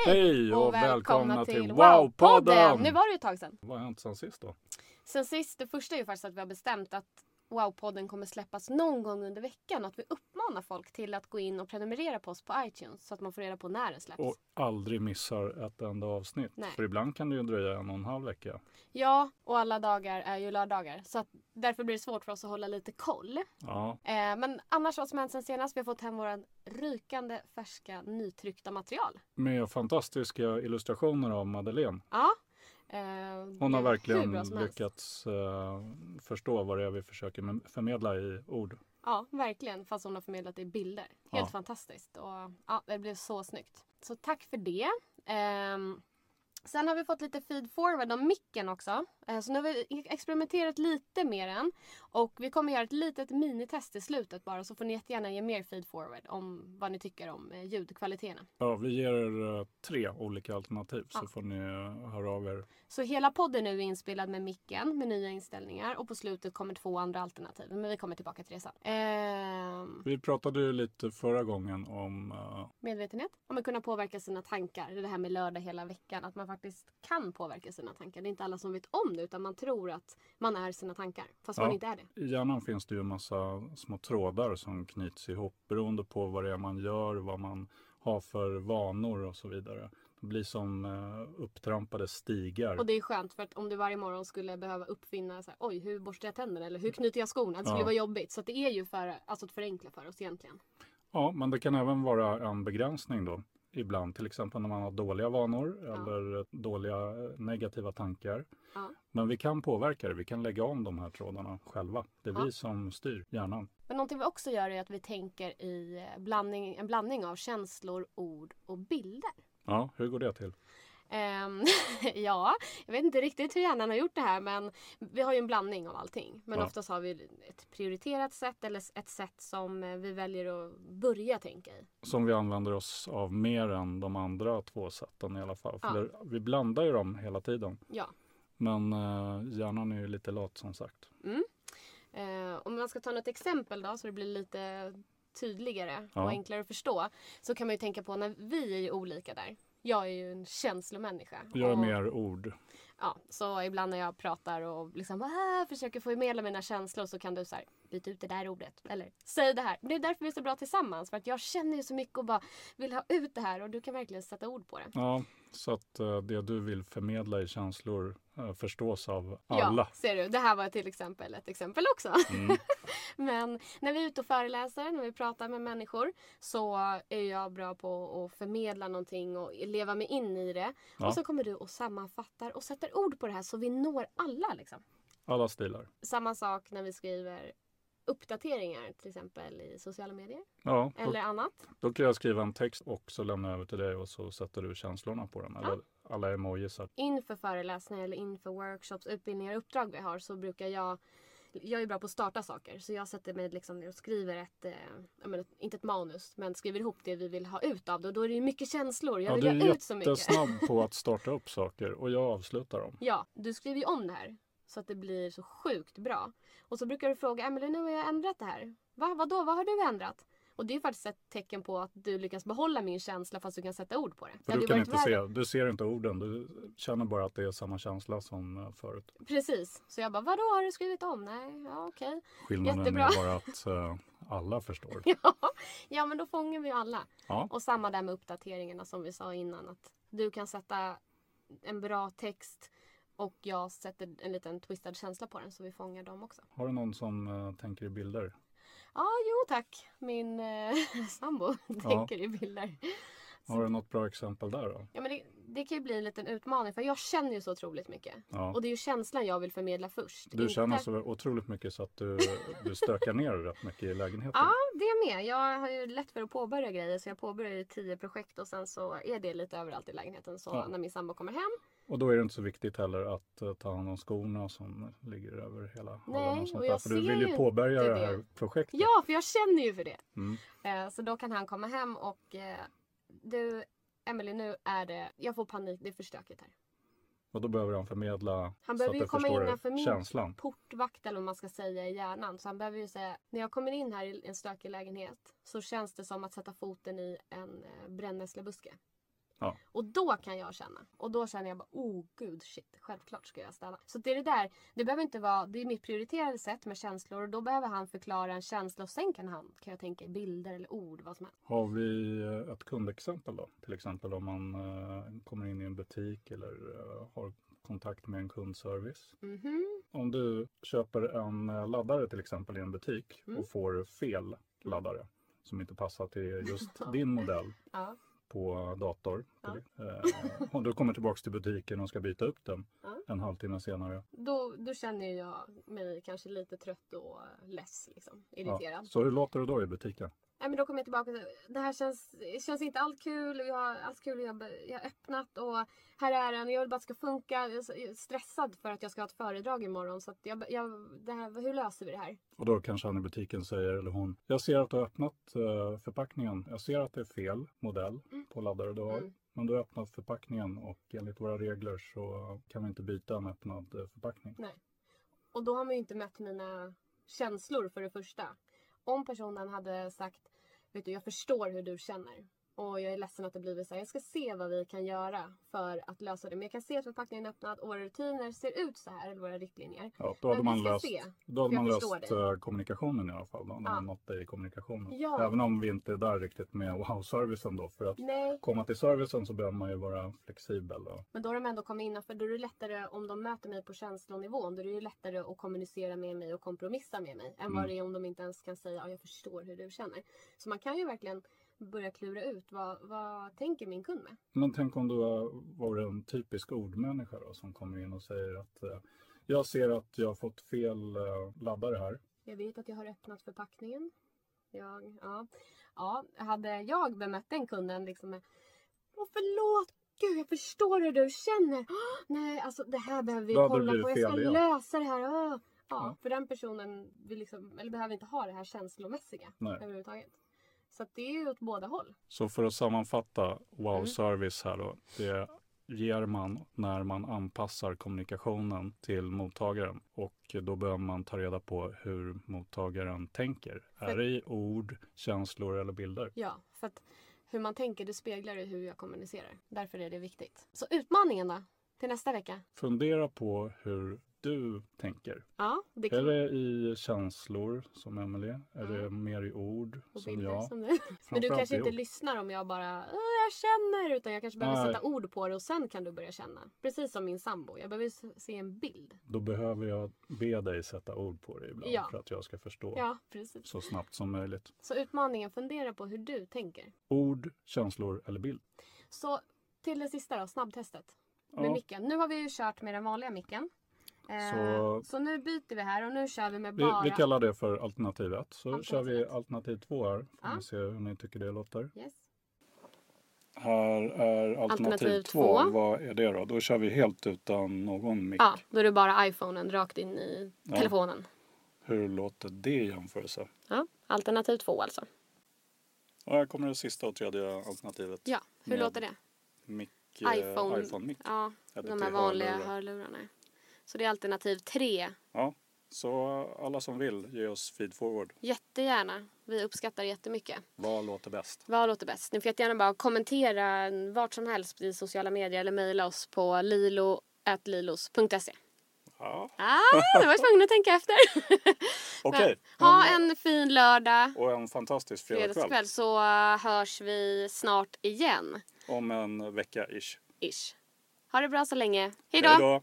Hej och välkomna till Wow-podden! Nu var det ett tag sedan. Vad har hänt sen sist då? Sen sist, det första är ju faktiskt att vi har bestämt att Wow-podden kommer släppas någon gång under veckan och att vi uppmanar folk till att gå in och prenumerera på oss på iTunes så att man får reda på när den släpps. Och aldrig missar ett enda avsnitt. Nej. För ibland kan det ju dröja en och en halv vecka. Ja, och alla dagar är ju lördagar så att därför blir det svårt för oss att hålla lite koll. Ja, Eh, men annars vad som hänt sen senast, vi har fått hem våra rykande färska nytryckta material. med fantastiska illustrationer av Madeleine. Ja. Eh, Hon har verkligen lyckats eh, förstå vad det är vi försöker med- förmedla i ord. Ja, verkligen. Fast hon har förmedlat det i bilder. Helt Ja. fantastiskt. Och, ja, det blev så snyggt. Så tack för det. Ehm, sen har vi fått lite feed forward om micken också. Eh, så nu har vi experimenterat lite med den. Och vi kommer göra ett litet minitest i slutet bara. Så får ni jättegärna ge mer feed forward om vad ni tycker om eh, ljudkvaliteterna. Ja, vi ger er eh, tre olika alternativ så Ja. får ni höra av er. Så hela podden nu är inspelad med micken med nya inställningar. Och på slutet kommer två andra alternativ. Men vi kommer tillbaka till det sen. Ehm, Vi pratade ju lite förra gången om eh, Medvetenhet. Om att kunna påverka sina tankar. Det här med lördag hela veckan. Att man faktiskt kan påverka sina tankar. Det är inte alla som vet om det utan man tror att man är sina tankar. Fast Ja. man inte är det. I hjärnan finns det ju en massa små trådar som knyts ihop beroende på vad det är man gör, vad man har för vanor och så vidare. Det blir som eh, upptrampade stigar. Och det är skönt för att om du varje morgon skulle behöva uppfinna så här, oj hur borstar jag tänderna eller hur knyter jag skorna? Det skulle Ja. vara jobbigt. Så det är ju för alltså, att förenkla för oss egentligen. Ja, men det kan även vara en begränsning då. Ibland, till exempel när man har dåliga vanor eller eh, dåliga eh, negativa tankar. Ja. Men vi kan påverka det. Vi kan lägga om de här trådarna själva. Det är Ja. vi som styr hjärnan. Men någonting vi också gör är att vi tänker i eh, blandning, en blandning av känslor, ord och bilder. Ja, hur går det till? Ehm, ja, jag vet inte riktigt hur hjärnan har gjort det här men vi har ju en blandning av allting. Men Ja. oftast har vi ett prioriterat sätt eller ett sätt som eh, vi väljer att börja tänka i. Som vi använder oss av mer än de andra två sätten i alla fall. Ja. vi blandar ju dem hela tiden. Ja. Men eh, hjärnan är ju lite lat som sagt. Eh, om man ska ta något exempel då så det blir lite tydligare Ja. och enklare att förstå. Så kan man ju tänka på när vi är olika där. Jag är ju en känslomänniska. Jag är mer ord. Ja, så ibland när jag pratar och liksom ah, försöker förmedla mina känslor så kan du så här, byta ut det där ordet. Eller säg det här. Det är därför vi är så bra tillsammans. För att jag känner ju så mycket och bara vill ha ut det här och du kan verkligen sätta ord på det. Ja, så att eh, det du vill förmedla i känslor förstås av alla. Ja, ser du. Det här var till exempel ett exempel också. Mm. Men när vi är ute och föreläser, när vi pratar med människor så är jag bra på att förmedla någonting och leva mig in i det. Ja. Och så kommer du och sammanfattar och sätter ord på det här så vi når alla. Liksom. Alla stilar. Samma sak när vi skriver uppdateringar till exempel i sociala medier Ja, då, eller annat. då kan jag skriva en text och så lämna över till dig och så sätter du känslorna på den. Eller alla emojisar. Inför föreläsningar eller inför workshops, utbildningar och uppdrag vi har så brukar jag jag är bra på att starta saker så jag sätter mig liksom ner och skriver ett, eh, menar, inte ett manus, men skriver ihop det vi vill ha ut av det. Och då är det ju mycket känslor. Jag Ja, vill du är ut så mycket. jättesnabb på att starta upp saker och jag avslutar dem. Ja, du skriver ju om det här. Så att det blir så sjukt bra. Och så brukar du fråga, Emelie nu har jag ändrat det här. Va? Vadå? Vad har du ändrat? Och det är faktiskt ett tecken på att du lyckas behålla min känsla fast du kan sätta ord på det. För du kan inte värre. se, du ser inte orden, du känner bara att det är samma känsla som eh, förut. Precis. Så jag bara, vadå har du skrivit om? Nej, ja okej. Skillnaden Jättebra. är bara att eh, alla förstår. Ja, men då fångar vi alla. Ja. Och samma där med uppdateringarna som vi sa innan. Att du kan sätta en bra text och jag sätter en liten twistad känsla på den så vi fångar dem också. Har du någon som eh, tänker i bilder? Ja, jo tack. Min eh, sambo tänker i bilder. Har du något bra exempel där då? Ja, men det, det kan ju bli en liten utmaning för jag känner ju så otroligt mycket. Ja. Och det är ju känslan jag vill förmedla först. Du inte- känner så otroligt mycket så att du, du stökar ner rätt mycket i lägenheten. Ja, det med. Jag har ju lätt för att påbörja grejer så jag påbörjar ju tio projekt och sen så är det lite överallt i lägenheten. Så Ja. när min sambo kommer hem. Och då är det inte så viktigt heller att eh, ta hand om skorna som ligger över hela hallen och sånt och där. För du vill ju påbörja det här projektet. Ja, för jag känner ju för det. Mm. Eh, så då kan han komma hem och eh, du, Emily nu är det, jag får panik, det är för stökigt här. Och då behöver han förmedla Han behöver ju komma innanför min känslan. portvakt eller vad man ska säga i hjärnan. Så han behöver ju säga, när jag kommer in här i en stökig lägenhet så känns det som att sätta foten i en brännässlebuske. Ja. Och då kan jag känna. Och då känner jag bara, oh gud shit, självklart ska jag städa. Så det är det där, det behöver inte vara, det är mitt prioriterade sätt med känslor och då behöver han förklara en känsla och sen kan han, kan jag tänka, i bilder eller ord, vad som helst. Har vi eh, ett kundexempel då? Till exempel om man eh, kommer in i en butik eller eh, har kontakt med en kundservice. Mhm. Om du köper en laddare till exempel i en butik Mm. och får fel laddare som inte passar till just din modell Ja. På dator. Eh, och du kommer tillbaks till butiken och ska byta upp den Ja. en halvtimme senare. Då, då känner jag mig kanske lite trött och less, liksom, Ja. irriterad. Så hur låter det då i butiken? Nej, men då kommer jag tillbaka till det här känns, känns inte allt kul. Jag har allt kul. Jag, jag har öppnat och här är den. Jag vill bara att det ska funka. Jag är stressad för att jag ska ha ett föredrag imorgon. Så jag, jag, det här, hur löser vi det här? Och då kanske han i butiken säger, eller hon, jag ser att du har öppnat eh, förpackningen. Jag ser att det är fel modell på laddare du har. Mm. Men du har öppnat förpackningen och enligt våra regler så kan vi inte byta en öppnad eh, förpackning. Nej. Och då har man ju inte mött mina känslor för det första. Om personen hade sagt, vet du jag förstår hur du känner. Och jag är ledsen att det blivit så här. Jag ska se vad vi kan göra för att lösa det. Men jag kan se att förpackningen är öppnad och våra rutiner ser ut så här. Eller våra riktlinjer. Ja, då hade man löst, se, då hade man löst eh, kommunikationen i alla fall. Då, när Ja. man nått dig i kommunikationen. Ja. Även om vi inte är där riktigt med wow-servicen då. För att Nej. komma till servicen så behöver man ju vara flexibel. Då. Men då har de ändå kommit innanför. Då är det lättare om de möter mig på känslonivån. Då är det ju lättare att kommunicera med mig och kompromissa med mig. Än Mm. vad det är om de inte ens kan säga ja, jag förstår hur du känner. Så man kan ju verkligen börja klura ut vad, vad tänker min kund med. Men tänk om du vore en typisk ordmänniska då, som kommer in och säger att eh, jag ser att jag har fått fel eh, laddare här. Jag vet att jag har öppnat förpackningen. Jag, ja. Ja, hade jag bemött den kunden liksom med Åh förlåt! Gud, jag förstår hur du känner. Åh, nej, alltså det här behöver vi kolla på. Jag ska fel lösa det här. Åh. Ja, Ja. för den personen vill liksom, eller behöver inte ha det här känslomässiga Nej. överhuvudtaget. Så det är ju åt båda håll. Så för att sammanfatta Mm. wow-service här då. Det ger man när man anpassar kommunikationen till mottagaren. Och då behöver man ta reda på hur mottagaren tänker. Är det i ord, känslor eller bilder? Ja, för att hur man tänker det speglar ju hur jag kommunicerar. Därför är det viktigt. Så utmaningen då? Till nästa vecka? Fundera på hur du tänker. Ja, det Är kan det i känslor som Emelie? Är det mer i ord och som jag? som. Men du kanske inte lyssnar om jag bara "Åh, jag känner utan jag kanske behöver Nej. sätta ord på det och sen kan du börja känna. Precis som min sambo. Jag behöver se en bild. Då behöver jag be dig sätta ord på det ibland Ja. för att jag ska förstå Ja, precis. så snabbt som möjligt. Så utmaningen, fundera på hur du tänker. Ord, känslor eller bild. Så till det sista då, snabbtestet. Med Ja. micken. Nu har vi ju kört med den vanliga micken. Eh, Så- så nu byter vi här och nu kör vi med Vi, bara... vi kallar det för alternativ 1. Så Alternativ kör vi alternativ 2 här. Får Ja. vi se hur ni tycker det låter. Yes. Här är alternativ Alternativ 2. två. Vad är det då? Då kör vi helt utan någon mick. Ja, då är det bara iPhonen rakt in i Ja. telefonen. Hur låter det i jämförelse? Ja, alternativ två alltså. Och här kommer det sista och tredje alternativet. Ja, hur låter det? Mick, eh, iPhone. iPhone-mick. Ja, Eller de här vanliga hörlurar. hörlurarna. Så det är alternativ tre. Ja, så alla som vill, ge oss feed forward. Jättegärna. Vi uppskattar jättemycket. Vad låter bäst? Vad låter bäst? Ni får jättegärna bara kommentera vart som helst i sociala medier eller mejla oss på lilo.lilos.se. Ja, Ah, det var tvungen att tänka efter. okej. Men Ha en fin lördag, Och en fantastisk fredagskväll. fredagskväll, så uh, hörs vi snart igen. Om en vecka ish. Ha det bra så länge. Hej då!